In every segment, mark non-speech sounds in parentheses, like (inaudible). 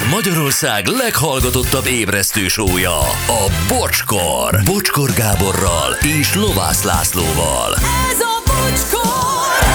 Ez Magyarország leghallgatottabb ébresztő sója, a Bocskor. Bocskor Gáborral és Lovász Lászlóval. Ez a bocskor!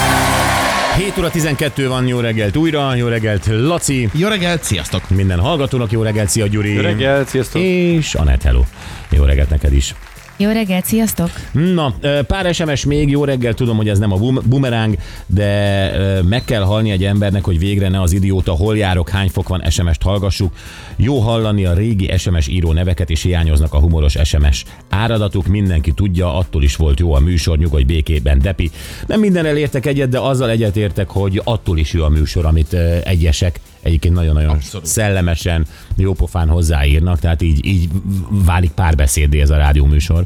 7 óra 12 van, jó reggelt újra, jó reggelt Laci, Jó reggelt, sziasztok! minden hallgatónak jó reggelt, szia Gyuri. Jó reggelt, sziasztok! És Anett, hello. Jó reggelt neked is. Jó reggelt, sziasztok! Na, pár SMS még, jó reggel, tudom, hogy ez nem a bum- bumeráng, de meg kell halni egy embernek, hogy végre ne az idióta, hol járok, hány fok van SMS-t hallgassuk. Jó hallani a régi SMS író neveket, és hiányoznak a humoros SMS áradatuk, mindenki tudja, attól is volt jó a műsor, nyugodj békében, Depi. Nem mindenre értek egyet, de azzal egyetértek, hogy attól is jó a műsor, amit egyesek egyébként nagyon-nagyon Abszolút. szellemesen, jópofán hozzáírnak, tehát így, így válik párbeszédé ez a rádióműsor.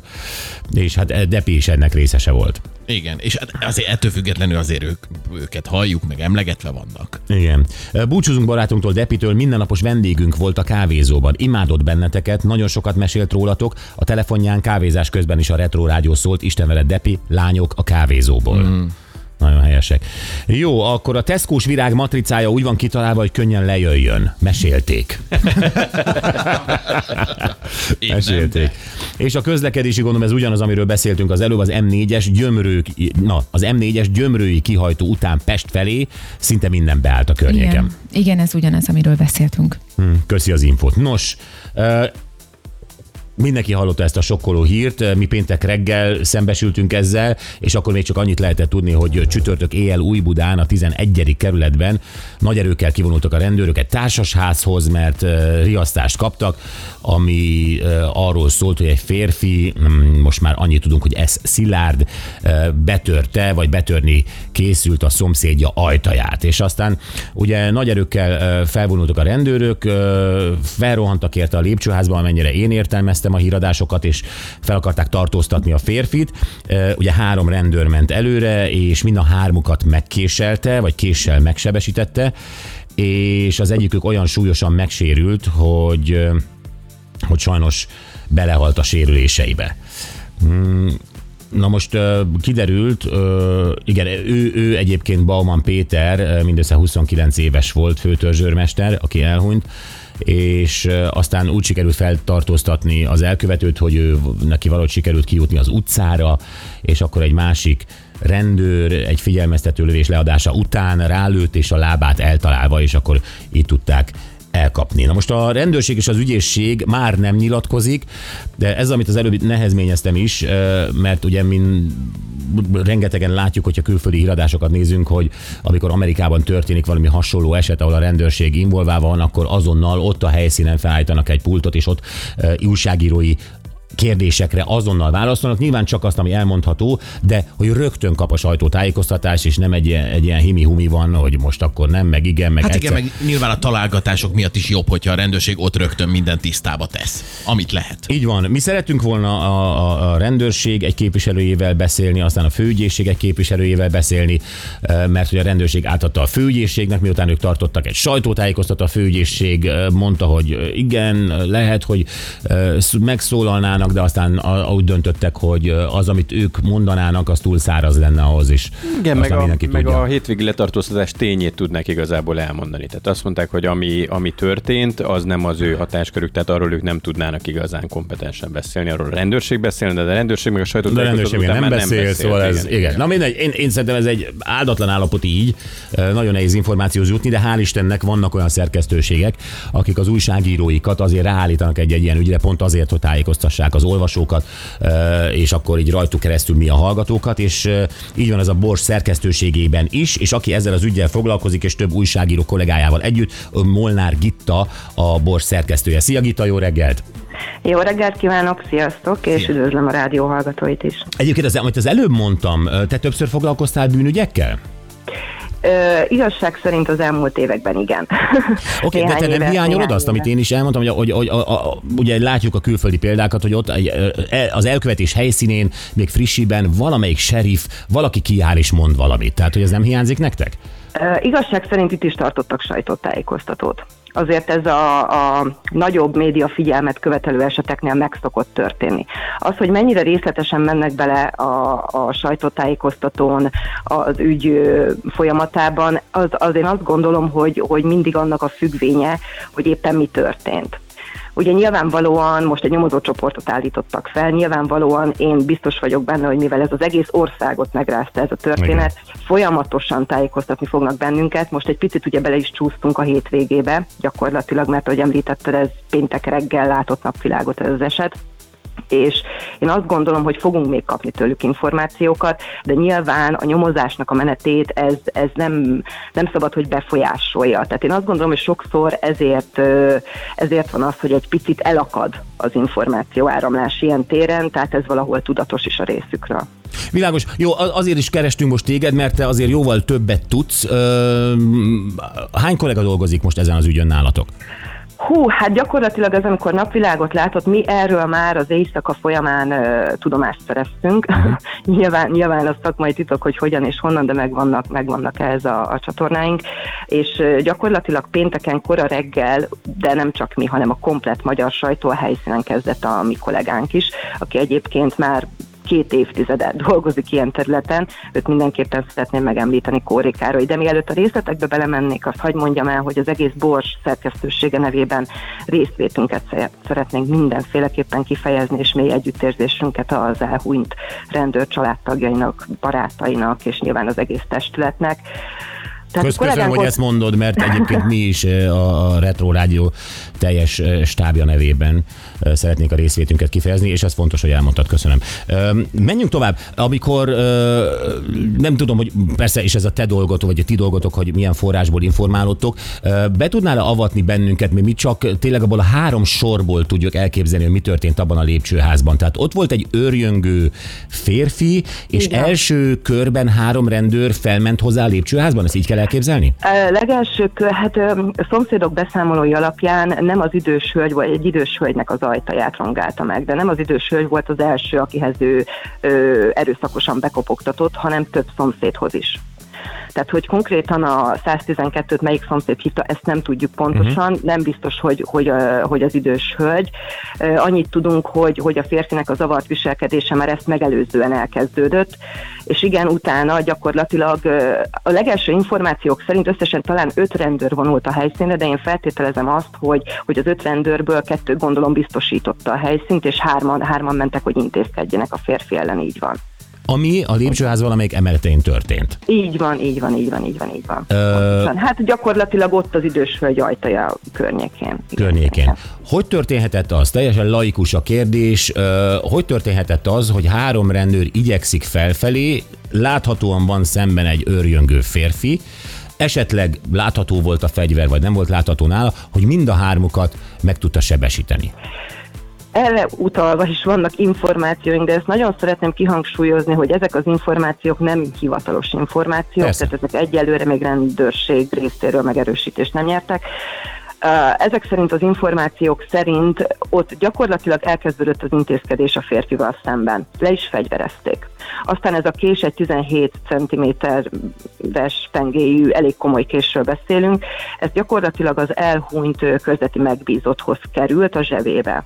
És hát Depi is ennek részese volt. Igen, és hát azért ettől függetlenül azért ők, őket halljuk, meg emlegetve vannak. Igen. Búcsúzunk barátunktól, Depitől, mindennapos vendégünk volt a kávézóban. Imádott benneteket, nagyon sokat mesélt rólatok. A telefonján kávézás közben is a Retro Rádió szólt, Isten veled, Depi, lányok a kávézóból. Mm. Nagyon helyesek. Jó, akkor a Tesco-s virág matricája úgy van kitalálva, hogy könnyen lejöjjön. Mesélték. (laughs) Mesélték. És a közlekedési gondom, ez ugyanaz, amiről beszéltünk az előbb, az M4-es gyömrők, na, az M4-es gyömrői kihajtó után Pest felé szinte minden beállt a környéken. Igen, igen, ez ugyanaz, amiről beszéltünk. Hm, Köszi az infót. Nos, Mindenki hallotta ezt a sokkoló hírt, mi péntek reggel szembesültünk ezzel, és akkor még csak annyit lehetett tudni, hogy csütörtök éjjel Újbudán, a 11. kerületben nagy erőkkel kivonultak a rendőrök egy társasházhoz, mert riasztást kaptak, ami arról szólt, hogy egy férfi, mm, most már annyit tudunk, hogy ez Szilárd betörte, vagy betörni készült a szomszédja ajtaját. És aztán ugye nagy erőkkel felvonultak a rendőrök, felrohantak érte a lépcsőházba, amennyire én értelmeztem a híradásokat, és fel akarták tartóztatni a férfit. Ugye három rendőr ment előre, és mind a hármukat megkéselte, vagy késsel megsebesítette, és az egyikük olyan súlyosan megsérült, hogy hogy sajnos belehalt a sérüléseibe. Mm, Na most kiderült, igen, ő, ő egyébként Bauman Péter, mindössze 29 éves volt főtörzsőrmester, aki elhunyt, és aztán úgy sikerült feltartóztatni az elkövetőt, hogy ő, neki valahogy sikerült kijutni az utcára, és akkor egy másik rendőr egy figyelmeztető lövés leadása után rálőtt, és a lábát eltalálva, és akkor így tudták elkapni. Na most a rendőrség és az ügyészség már nem nyilatkozik, de ez, amit az előbb nehezményeztem is, mert ugye min rengetegen látjuk, hogyha külföldi híradásokat nézünk, hogy amikor Amerikában történik valami hasonló eset, ahol a rendőrség involválva van, akkor azonnal ott a helyszínen felállítanak egy pultot, és ott újságírói kérdésekre azonnal válaszolnak, nyilván csak azt, ami elmondható, de hogy rögtön kap a sajtótájékoztatás, és nem egy, ilyen- egy ilyen himi-humi van, hogy most akkor nem, meg igen, meg Hát egyszer. igen, meg nyilván a találgatások miatt is jobb, hogyha a rendőrség ott rögtön minden tisztába tesz, amit lehet. Így van. Mi szerettünk volna a, a, a rendőrség egy képviselőjével beszélni, aztán a főügyészség egy képviselőjével beszélni, mert hogy a rendőrség átadta a főügyészségnek, miután ők tartottak egy sajtótájékoztató, a főügyészség mondta, hogy igen, lehet, hogy eh, megszólalnának, de aztán a- úgy döntöttek, hogy az, amit ők mondanának, az túl száraz lenne ahhoz is. Igen, meg a, meg tudja. a hétvégi letartóztatás tényét tudnák igazából elmondani. Tehát azt mondták, hogy ami, ami történt, az nem az ő hatáskörük, tehát arról ők nem tudnának igazán kompetensen beszélni. Arról a rendőrség beszélne, de a rendőrség meg a De a rendőrség nem beszél, beszélt. szóval ez, igen. Na mindegy, én, én szerintem ez egy áldatlan állapot így, nagyon nehéz információhoz jutni, de hál' Istennek vannak olyan szerkesztőségek, akik az újságíróikat azért ráállítanak egy-egy ilyen ügyre, pont azért, hogy tájékoztassák az olvasókat, ö, és akkor így rajtuk keresztül mi a hallgatókat, és ö, így van ez a Bors szerkesztőségében is, és aki ezzel az ügyel foglalkozik, és több újságíró kollégájával együtt, Molnár Gitta, a Bors szerkesztője. Szia Gitta, jó reggelt! Jó reggelt kívánok, sziasztok, és Szia. üdvözlöm a rádió hallgatóit is. Egyébként, az, amit az előbb mondtam, te többször foglalkoztál bűnügyekkel? Ö, igazság szerint az elmúlt években igen. (laughs) Oké, okay, de te nem éve- hiányolod azt, amit én is elmondtam, hogy, hogy, hogy a, a, ugye látjuk a külföldi példákat, hogy ott e- az elkövetés helyszínén, még frissiben valamelyik sheriff, valaki kiáll és mond valamit. Tehát, hogy ez nem hiányzik nektek? Ö, igazság szerint itt is tartottak sajtótájékoztatót. Azért ez a, a nagyobb média figyelmet követelő eseteknél meg szokott történni. Az, hogy mennyire részletesen mennek bele a, a sajtótájékoztatón az ügy folyamatában, az, az én azt gondolom, hogy, hogy mindig annak a függvénye, hogy éppen mi történt. Ugye nyilvánvalóan most egy nyomozócsoportot állítottak fel, nyilvánvalóan én biztos vagyok benne, hogy mivel ez az egész országot megrázta ez a történet, Igen. folyamatosan tájékoztatni fognak bennünket. Most egy picit ugye bele is csúsztunk a hétvégébe, gyakorlatilag, mert ahogy említetted, ez péntek reggel látott napvilágot ez az eset és én azt gondolom, hogy fogunk még kapni tőlük információkat, de nyilván a nyomozásnak a menetét ez, ez nem, nem szabad, hogy befolyásolja. Tehát én azt gondolom, hogy sokszor ezért, ezért van az, hogy egy picit elakad az információ áramlás ilyen téren, tehát ez valahol tudatos is a részükről. Világos. Jó, azért is kerestünk most téged, mert te azért jóval többet tudsz. Hány kollega dolgozik most ezen az ügyön nálatok? Hú, hát gyakorlatilag az, amikor napvilágot látott, mi erről már az éjszaka folyamán uh, tudomást szereztünk. Uh-huh. (laughs) nyilván, nyilván a szakmai titok, hogy hogyan és honnan, de megvannak, megvannak ez a, a csatornáink. És uh, gyakorlatilag pénteken kora reggel, de nem csak mi, hanem a komplet magyar sajtó a helyszínen kezdett a mi kollégánk is, aki egyébként már két évtizedet dolgozik ilyen területen, őt mindenképpen szeretném megemlíteni Kóri Károly. De mielőtt a részletekbe belemennék, azt hagyd mondjam el, hogy az egész Bors szerkesztősége nevében részvétünket szeretnénk mindenféleképpen kifejezni, és mély együttérzésünket az elhunyt rendőr családtagjainak, barátainak, és nyilván az egész testületnek. Tehát Köszönöm, hogy ezt mondod, mert egyébként mi is a Retro Rádió teljes stábja nevében szeretnénk a részvétünket kifejezni, és ez fontos, hogy elmondtad. Köszönöm. Menjünk tovább. Amikor nem tudom, hogy persze, és ez a te dolgotok, vagy a ti dolgotok, hogy milyen forrásból informálódtok, be tudnál avatni bennünket, mi, mi csak tényleg abból a három sorból tudjuk elképzelni, hogy mi történt abban a lépcsőházban. Tehát ott volt egy őrjöngő férfi, és Igen. első körben három rendőr felment hozzá a lépcsőházban, ezt így kell elképzelni? Legelső, hát szomszédok beszámolói alapján nem az idős hölgy, vagy egy idős hölgynek az ajtaját rongálta meg, de nem az idős hölgy volt az első, akihez ő ö, erőszakosan bekopogtatott, hanem több szomszédhoz is. Tehát, hogy konkrétan a 112-t melyik szomszéd hívta, ezt nem tudjuk pontosan, uh-huh. nem biztos, hogy, hogy, hogy az idős hölgy. Annyit tudunk, hogy, hogy a férfinek a zavart viselkedése már ezt megelőzően elkezdődött, és igen, utána gyakorlatilag a legelső információk szerint összesen talán öt rendőr vonult a helyszínre, de én feltételezem azt, hogy, hogy az öt rendőrből kettő gondolom biztosította a helyszínt, és hárman, hárman mentek, hogy intézkedjenek a férfi ellen, így van ami a lépcsőház valamelyik emeletén történt. Így van, így van, így van, így van, így van. Ö... Hát gyakorlatilag ott az idős hölgy ajtaja környékén. Környékén. Hogy történhetett az? Teljesen laikus a kérdés. Hogy történhetett az, hogy három rendőr igyekszik felfelé, láthatóan van szemben egy őrjöngő férfi, esetleg látható volt a fegyver, vagy nem volt látható nála, hogy mind a hármukat meg tudta sebesíteni erre utalva is vannak információink, de ezt nagyon szeretném kihangsúlyozni, hogy ezek az információk nem hivatalos információk, Persze. tehát ezek egyelőre még rendőrség részéről megerősítést nem nyertek. Ezek szerint az információk szerint ott gyakorlatilag elkezdődött az intézkedés a férfival szemben. Le is fegyverezték. Aztán ez a kés egy 17 cm-es pengéjű, elég komoly késről beszélünk, ez gyakorlatilag az elhunyt közveti megbízotthoz került a zsebébe.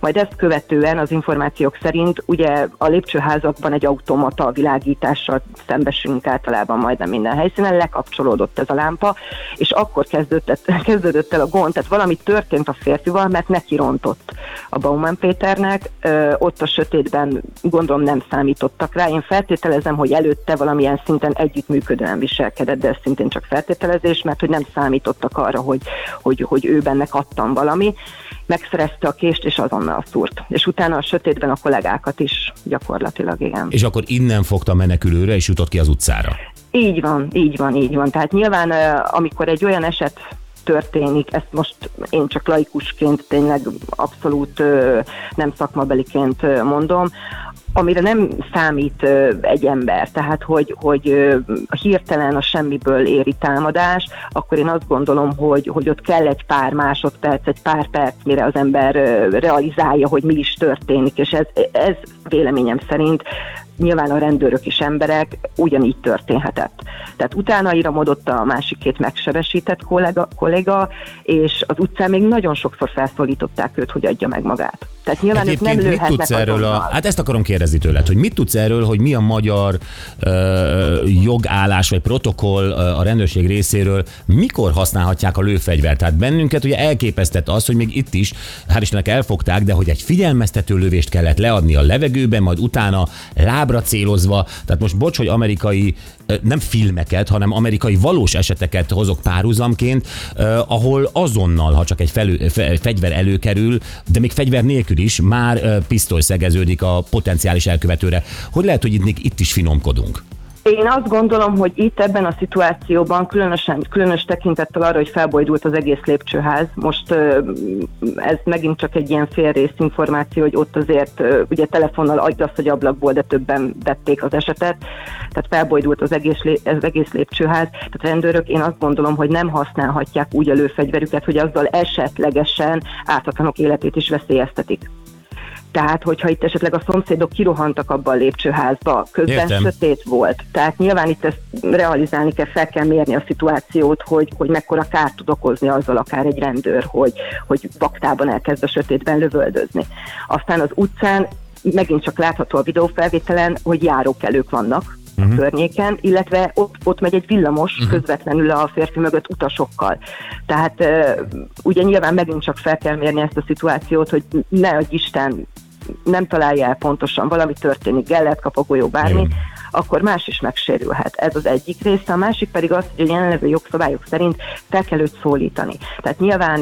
Majd ezt követően az információk szerint ugye a lépcsőházakban egy automata világítással szembesülünk általában majdnem minden helyszínen, lekapcsolódott ez a lámpa, és akkor kezdődött, (laughs) kezdődött el a gond, tehát valami történt a férfival, mert neki rontott a Bauman Péternek, ö, ott a sötétben gondolom nem számítottak rá. Én feltételezem, hogy előtte valamilyen szinten együttműködően viselkedett, de ez szintén csak feltételezés, mert hogy nem számítottak arra, hogy, hogy, hogy ő benne kattan valami megszerezte a kést, és azonnal szúrt. És utána a sötétben a kollégákat is gyakorlatilag, igen. És akkor innen fogta menekülőre, és jutott ki az utcára. Így van, így van, így van. Tehát nyilván, amikor egy olyan eset történik, ezt most én csak laikusként tényleg abszolút nem szakmabeliként mondom, amire nem számít egy ember, tehát hogy, hogy hirtelen a semmiből éri támadás, akkor én azt gondolom, hogy, hogy ott kell egy pár másodperc, egy pár perc, mire az ember realizálja, hogy mi is történik, és ez, ez véleményem szerint nyilván a rendőrök is emberek, ugyanígy történhetett. Tehát utána iramodott a másik két megsebesített kollega, kollega, és az utcán még nagyon sokszor felszólították őt, hogy adja meg magát. Tehát nyilván ők nem mit tudsz erről a, azonnal. Hát ezt akarom kérdezni tőled, hogy mit tudsz erről, hogy mi a magyar ö, jogállás vagy protokoll a rendőrség részéről, mikor használhatják a lőfegyvert? Tehát bennünket ugye elképesztett az, hogy még itt is, hál' Istennek elfogták, de hogy egy figyelmeztető lövést kellett leadni a levegőben, majd utána lábra célozva. Tehát most bocs, hogy amerikai nem filmeket, hanem amerikai valós eseteket hozok párhuzamként, ahol azonnal, ha csak egy felő, fe, fegyver előkerül, de még fegyver nélkül is, már pisztoly szegeződik a potenciális elkövetőre. Hogy lehet, hogy itt, itt is finomkodunk? Én azt gondolom, hogy itt ebben a szituációban, különösen, különös tekintettel arra, hogy felbojdult az egész lépcsőház, most ez megint csak egy ilyen félrész információ, hogy ott azért ugye telefonnal agyasz, hogy ablakból, de többen vették az esetet, tehát felbojdult az egész, az egész lépcsőház. Tehát rendőrök én azt gondolom, hogy nem használhatják úgy a lőfegyverüket, hogy azzal esetlegesen ártatlanok életét is veszélyeztetik. Tehát, hogyha itt esetleg a szomszédok kirohantak abba a lépcsőházba, közben Értem. sötét volt. Tehát nyilván itt ezt realizálni kell, fel kell mérni a szituációt, hogy, hogy mekkora kárt tud okozni azzal akár egy rendőr, hogy, hogy vaktában elkezd a sötétben lövöldözni. Aztán az utcán megint csak látható a videófelvételen, hogy járókelők vannak, uh-huh. környéken, illetve ott, ott megy egy villamos uh-huh. közvetlenül a férfi mögött utasokkal. Tehát uh, ugye nyilván megint csak fel kell mérni ezt a szituációt, hogy ne adj Isten nem találja el pontosan, valami történik, gellet kap a golyó, bármi, Igen. akkor más is megsérülhet. Ez az egyik része. A másik pedig az, hogy a jelenlevő jogszabályok szerint fel kell őt szólítani. Tehát nyilván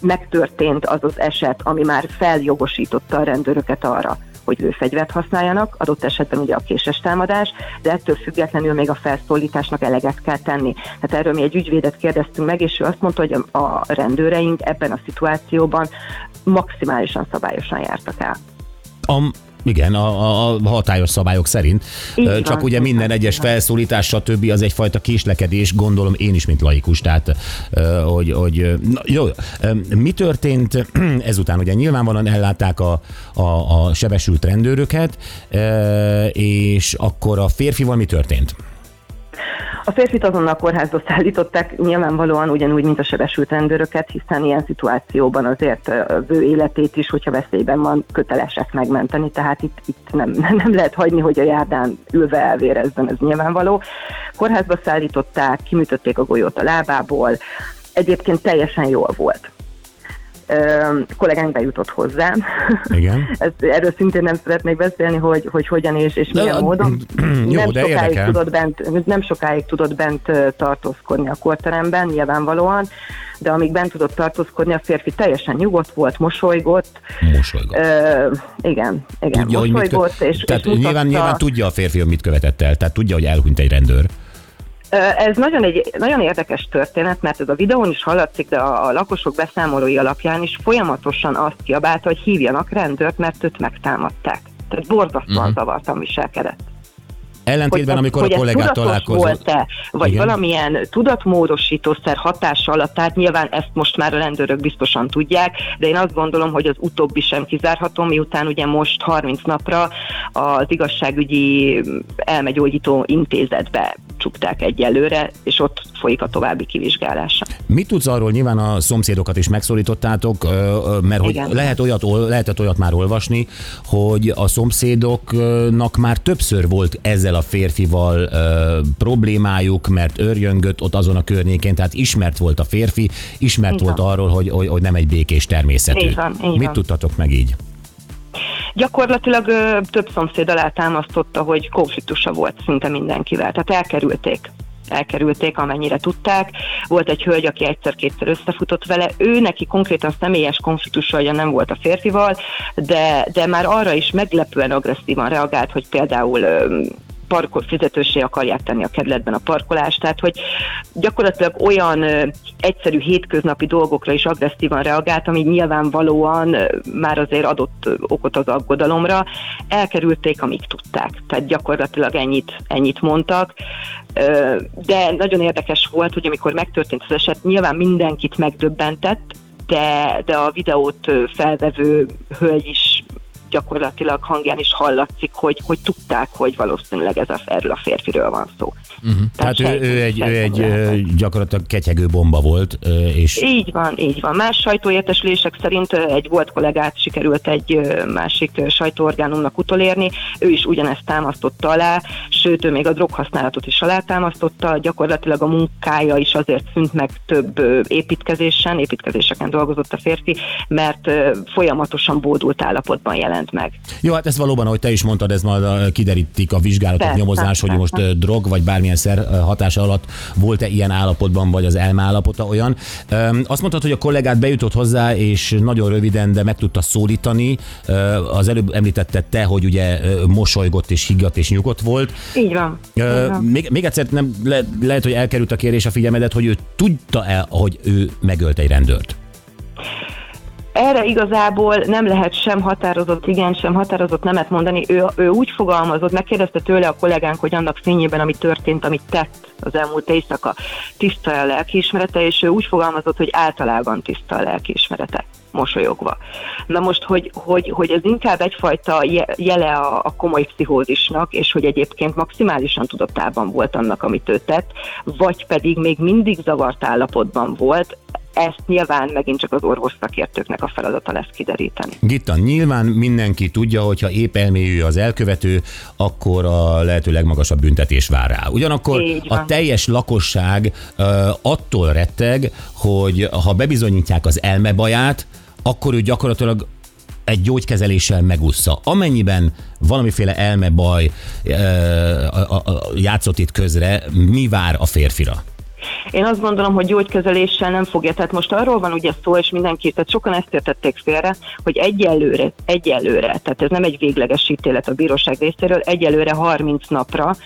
megtörtént az az eset, ami már feljogosította a rendőröket arra, hogy lőfegyvert használjanak, adott esetben ugye a késes támadás, de ettől függetlenül még a felszólításnak eleget kell tenni. Tehát erről mi egy ügyvédet kérdeztünk meg, és ő azt mondta, hogy a rendőreink ebben a szituációban maximálisan szabályosan jártak el. A, igen, a, a, hatályos szabályok szerint. Így Ö, van, Csak ugye minden egyes van. felszólítás, stb. az egyfajta késlekedés, gondolom én is, mint laikus. Tehát, hogy, hogy na, jó, mi történt (clears throat) ezután? Ugye nyilvánvalóan ellátták a, a, a sebesült rendőröket, és akkor a férfival mi történt? A férfit azonnal a kórházba szállították, nyilvánvalóan ugyanúgy, mint a sebesült rendőröket, hiszen ilyen szituációban azért az ő életét is, hogyha veszélyben van, kötelesek megmenteni, tehát itt, itt nem, (laughs) nem lehet hagyni, hogy a járdán ülve elvérezzen, ez nyilvánvaló. Kórházba szállították, kiműtötték a golyót a lábából, egyébként teljesen jól volt. Kollégánk bejutott hozzám. Igen. (laughs) Ez, erről szintén nem szeretnék beszélni, hogy, hogy hogyan és, és De- milyen módon. (clears throat) jó, nem, de sokáig érdekel. tudott bent, nem sokáig tudott bent tartózkodni a korteremben, nyilvánvalóan, de amíg bent tudott tartózkodni, a férfi teljesen nyugodt volt, mosolygott. Mosolygott. Ö, igen, igen, Tudja, hogy mit mosolygott, kö... és, Tehát és mutatta, nyilván, nyilván tudja a férfi, hogy mit követett el. Tehát tudja, hogy elhunyt egy rendőr. Ez nagyon, egy, nagyon érdekes történet, mert ez a videón is hallatszik, de a, a lakosok beszámolói alapján is folyamatosan azt kiabálta, hogy hívjanak rendőrt, mert őt megtámadták. Tehát borzasztóan uh-huh. zavartan viselkedett. Ellentétben, ez- amikor hogy a kollégát találkozott. volt-e, vagy Igen. Valamilyen tudatmódosítószer hatása alatt, tehát nyilván ezt most már a rendőrök biztosan tudják, de én azt gondolom, hogy az utóbbi sem kizárható, miután ugye most 30 napra az igazságügyi elmegyógyító intézetbe csukták egyelőre, és ott folyik a további kivizsgálása. Mit tudsz arról, nyilván a szomszédokat is megszólítottátok, mert hogy Igen. lehet olyat, ol- lehetett olyat már olvasni, hogy a szomszédoknak már többször volt ezzel a férfival ö, problémájuk, mert örjöngött ott azon a környékén, tehát ismert volt a férfi, ismert Így volt van. arról, hogy, hogy, hogy nem egy békés természetű. Így van, így Mit van. tudtatok meg így? Gyakorlatilag ö, több szomszéd alátámasztotta, hogy konfliktusa volt szinte mindenkivel, tehát elkerülték elkerülték, amennyire tudták. Volt egy hölgy, aki egyszer-kétszer összefutott vele. Ő neki konkrétan személyes konfliktusa ugye nem volt a férfival, de, de már arra is meglepően agresszívan reagált, hogy például parkol, fizetősé akarják tenni a kerületben a parkolást, tehát hogy gyakorlatilag olyan ö, egyszerű hétköznapi dolgokra is agresszívan reagált, ami nyilvánvalóan ö, már azért adott okot az aggodalomra. Elkerülték, amíg tudták. Tehát gyakorlatilag ennyit, ennyit mondtak. Ö, De nagyon érdekes volt, hogy amikor megtörtént az eset, nyilván mindenkit megdöbbentett, de, de a videót felvevő hölgy is gyakorlatilag hangján is hallatszik, hogy, hogy tudták, hogy valószínűleg ez a, erről a férfiről van szó. Uh-huh. Tehát, Tehát ő, ő, egy, ő egy ö, gyakorlatilag ketyegő bomba volt, és Így van, így van. Más sajtóértesülések szerint egy volt kollégát sikerült egy másik sajtóorgánumnak utolérni, ő is ugyanezt támasztotta alá, sőt, ő még a droghasználatot is alátámasztotta, gyakorlatilag a munkája is azért szűnt meg több építkezésen, építkezéseken dolgozott a férfi, mert folyamatosan bódult állapotban jelent meg. Jó, hát ez valóban, ahogy te is mondtad, ez majd ö, kiderítik a vizsgálatok, Persze, nyomozás, hogy persze. most ö, drog vagy bármilyen szer ö, hatása alatt volt-e ilyen állapotban, vagy az elme állapota olyan. Azt mondtad, hogy a kollégát bejutott hozzá, és nagyon röviden, de meg tudta szólítani. Az előbb említetted te, hogy ugye mosolygott és higgadt és nyugodt volt. Így van. Így van. Még, még egyszer nem, le, lehet, hogy elkerült a kérés a figyelmedet, hogy ő tudta el, hogy ő megölt egy rendőrt. Erre igazából nem lehet sem határozott igen, sem határozott nemet mondani. Ő, ő úgy fogalmazott, megkérdezte tőle a kollégánk, hogy annak fényében, ami történt, amit tett az elmúlt éjszaka, tiszta a lelkiismerete, és ő úgy fogalmazott, hogy általában tiszta a lelkiismerete mosolyogva. Na most, hogy, hogy, hogy ez inkább egyfajta je- jele a, a komoly pszichózisnak, és hogy egyébként maximálisan tudatában volt annak, amit ő tett, vagy pedig még mindig zavart állapotban volt, ezt nyilván megint csak az orvos szakértőknek a feladata lesz kideríteni. Gitta, nyilván mindenki tudja, hogy ha épp elmélyű az elkövető, akkor a lehető legmagasabb büntetés vár rá. Ugyanakkor a teljes lakosság ö, attól retteg, hogy ha bebizonyítják az elmebaját, akkor ő gyakorlatilag egy gyógykezeléssel megúszza. Amennyiben valamiféle elmebaj ö, a, a, játszott itt közre, mi vár a férfira? Én azt gondolom, hogy gyógykezeléssel nem fogja. Tehát most arról van ugye szó, és mindenki, tehát sokan ezt értették félre, hogy egyelőre, egyelőre, tehát ez nem egy végleges ítélet a bíróság részéről, egyelőre 30 napra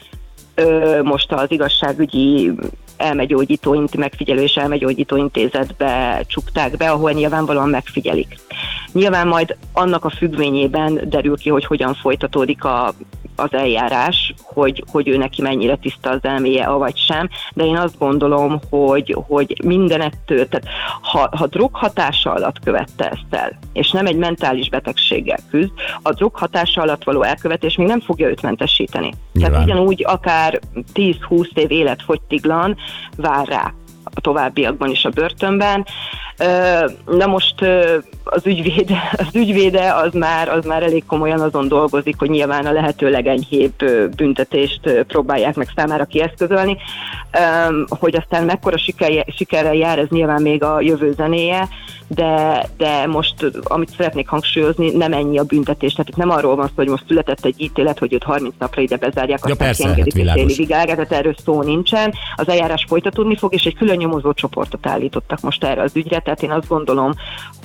most az igazságügyi elmegyógyító, megfigyelő és elmegyógyító intézetbe csukták be, ahol nyilvánvalóan megfigyelik. Nyilván majd annak a függvényében derül ki, hogy hogyan folytatódik a, az eljárás, hogy, hogy ő neki mennyire tiszta az elméje, avagy sem, de én azt gondolom, hogy, hogy minden ettől, tehát ha, ha drog hatása alatt követte ezt el, és nem egy mentális betegséggel küzd, a drog hatása alatt való elkövetés még nem fogja őt mentesíteni. Nyilván. Tehát ugyanúgy akár 10-20 év életfogytiglan vár rá a továbbiakban is a börtönben. Na most az ügyvéde, (laughs) az ügyvéde az már, az már elég komolyan azon dolgozik, hogy nyilván a lehető legenyhébb büntetést próbálják meg számára kieszközölni. Hogy aztán mekkora sikerje, sikerrel jár, ez nyilván még a jövő zenéje, de, de most, amit szeretnék hangsúlyozni, nem ennyi a büntetés. Tehát itt nem arról van szó, hogy most született egy ítélet, hogy őt 30 napra ide bezárják, Ja, aztán persze, kiengedik hát egy világos. téli vigára, tehát erről szó nincsen. Az eljárás folytatódni fog, és egy külön nyomozó csoportot állítottak most erre az ügyre, tehát én azt gondolom,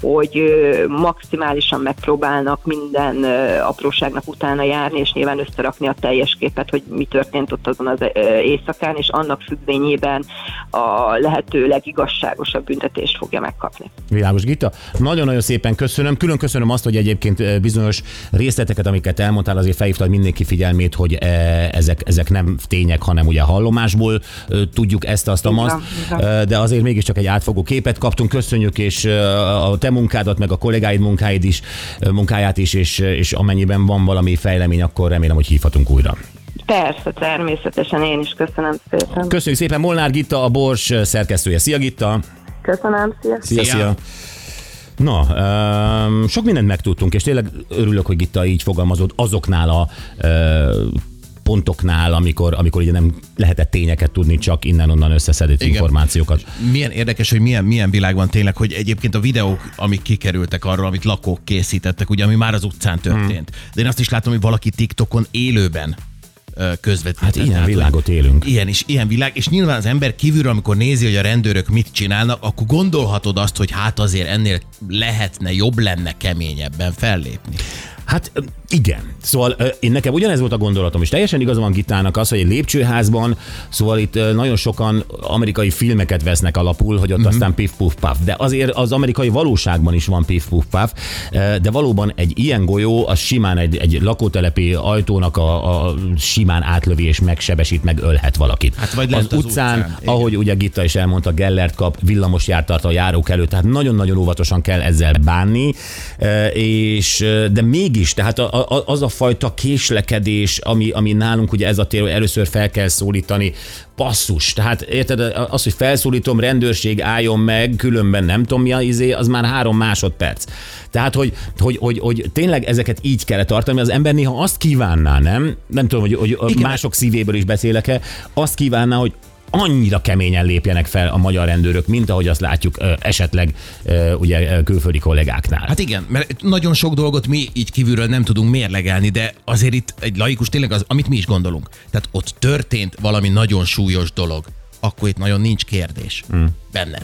hogy maximálisan megpróbálnak minden apróságnak utána járni, és nyilván összerakni a teljes képet, hogy mi történt ott azon az éjszakán, és annak függvényében a lehető legigazságosabb büntetést fogja megkapni. Világos Gita. Nagyon-nagyon szépen köszönöm. Külön köszönöm azt, hogy egyébként bizonyos részleteket, amiket elmondtál, azért felhívtad mindenki figyelmét, hogy ezek, ezek nem tények, hanem ugye hallomásból tudjuk ezt, azt, Így azt, van, így van. Eh, de azért mégiscsak egy átfogó képet kaptunk. Köszönjük, és a te munkádat, meg a kollégáid munkáid is, munkáját is, és, és amennyiben van valami fejlemény, akkor remélem, hogy hívhatunk újra. Persze, természetesen én is köszönöm szépen. Köszönjük szépen, Molnár Gitta, a Bors szerkesztője. Szia Gitta! Köszönöm! Szia, Szia. szia. Na, um, sok mindent megtudtunk, és tényleg örülök, hogy Gitta így fogalmazott azoknál a uh, pontoknál, amikor, amikor ugye nem lehetett tényeket tudni, csak innen-onnan összeszedett Igen. információkat. Milyen érdekes, hogy milyen, milyen világ van tényleg, hogy egyébként a videók, amik kikerültek arról, amit lakók készítettek, ugye, ami már az utcán történt. De én azt is látom, hogy valaki TikTokon élőben ö, közvetít. Hát ilyen világot élünk. Ilyen is, ilyen világ, és nyilván az ember kívülről, amikor nézi, hogy a rendőrök mit csinálnak, akkor gondolhatod azt, hogy hát azért ennél lehetne, jobb lenne keményebben fellépni. Hát igen. Szóval én nekem ugyanez volt a gondolatom, és teljesen igaza van Gitának az, hogy egy lépcsőházban, szóval itt nagyon sokan amerikai filmeket vesznek alapul, hogy ott Mhm. uh-huh. aztán pif puf paf. De azért az amerikai valóságban is van pif puf paf, ö, de valóban egy ilyen golyó, az simán egy, egy lakótelepi ajtónak a, a simán átlövi és megsebesít, meg ölhet valakit. Hát vagy az, az utcán, utcán, igen. ahogy ugye Gitta is elmondta, Gellert kap, villamos járt tart a járók előtt, tehát nagyon-nagyon óvatosan kell ezzel bánni, és de még mégis, tehát a, a, az a fajta késlekedés, ami, ami nálunk ugye ez a tér, hogy először fel kell szólítani, passzus, tehát érted, az, hogy felszólítom, rendőrség álljon meg, különben nem tudom mi a izé, az már három másodperc. Tehát, hogy, hogy, hogy, hogy tényleg ezeket így kell tartani, az ember néha azt kívánná, nem? Nem tudom, hogy, hogy mások szívéből is beszélek-e, azt kívánná, hogy annyira keményen lépjenek fel a magyar rendőrök, mint ahogy azt látjuk esetleg ugye külföldi kollégáknál. Hát igen, mert nagyon sok dolgot mi így kívülről nem tudunk mérlegelni, de azért itt egy laikus tényleg az, amit mi is gondolunk. Tehát ott történt valami nagyon súlyos dolog, akkor itt nagyon nincs kérdés mm. benned.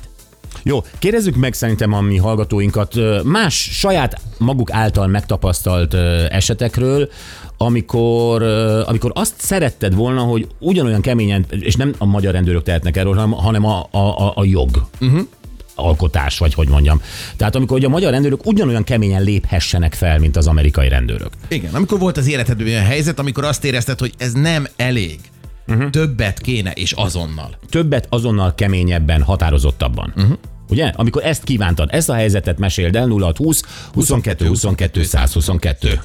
Jó, kérdezzük meg szerintem a mi hallgatóinkat más saját maguk által megtapasztalt esetekről, amikor, amikor azt szeretted volna, hogy ugyanolyan keményen, és nem a magyar rendőrök tehetnek erről, hanem, hanem a, a, a, a jog. Uh-huh alkotás, vagy hogy mondjam. Tehát amikor ugye a magyar rendőrök ugyanolyan keményen léphessenek fel, mint az amerikai rendőrök. Igen, amikor volt az életedben olyan helyzet, amikor azt érezted, hogy ez nem elég. Uh-huh. Többet kéne, és azonnal. Többet azonnal keményebben, határozottabban. Uh-huh. Ugye? Amikor ezt kívántad, ezt a helyzetet meséld el 0620 22 22 122.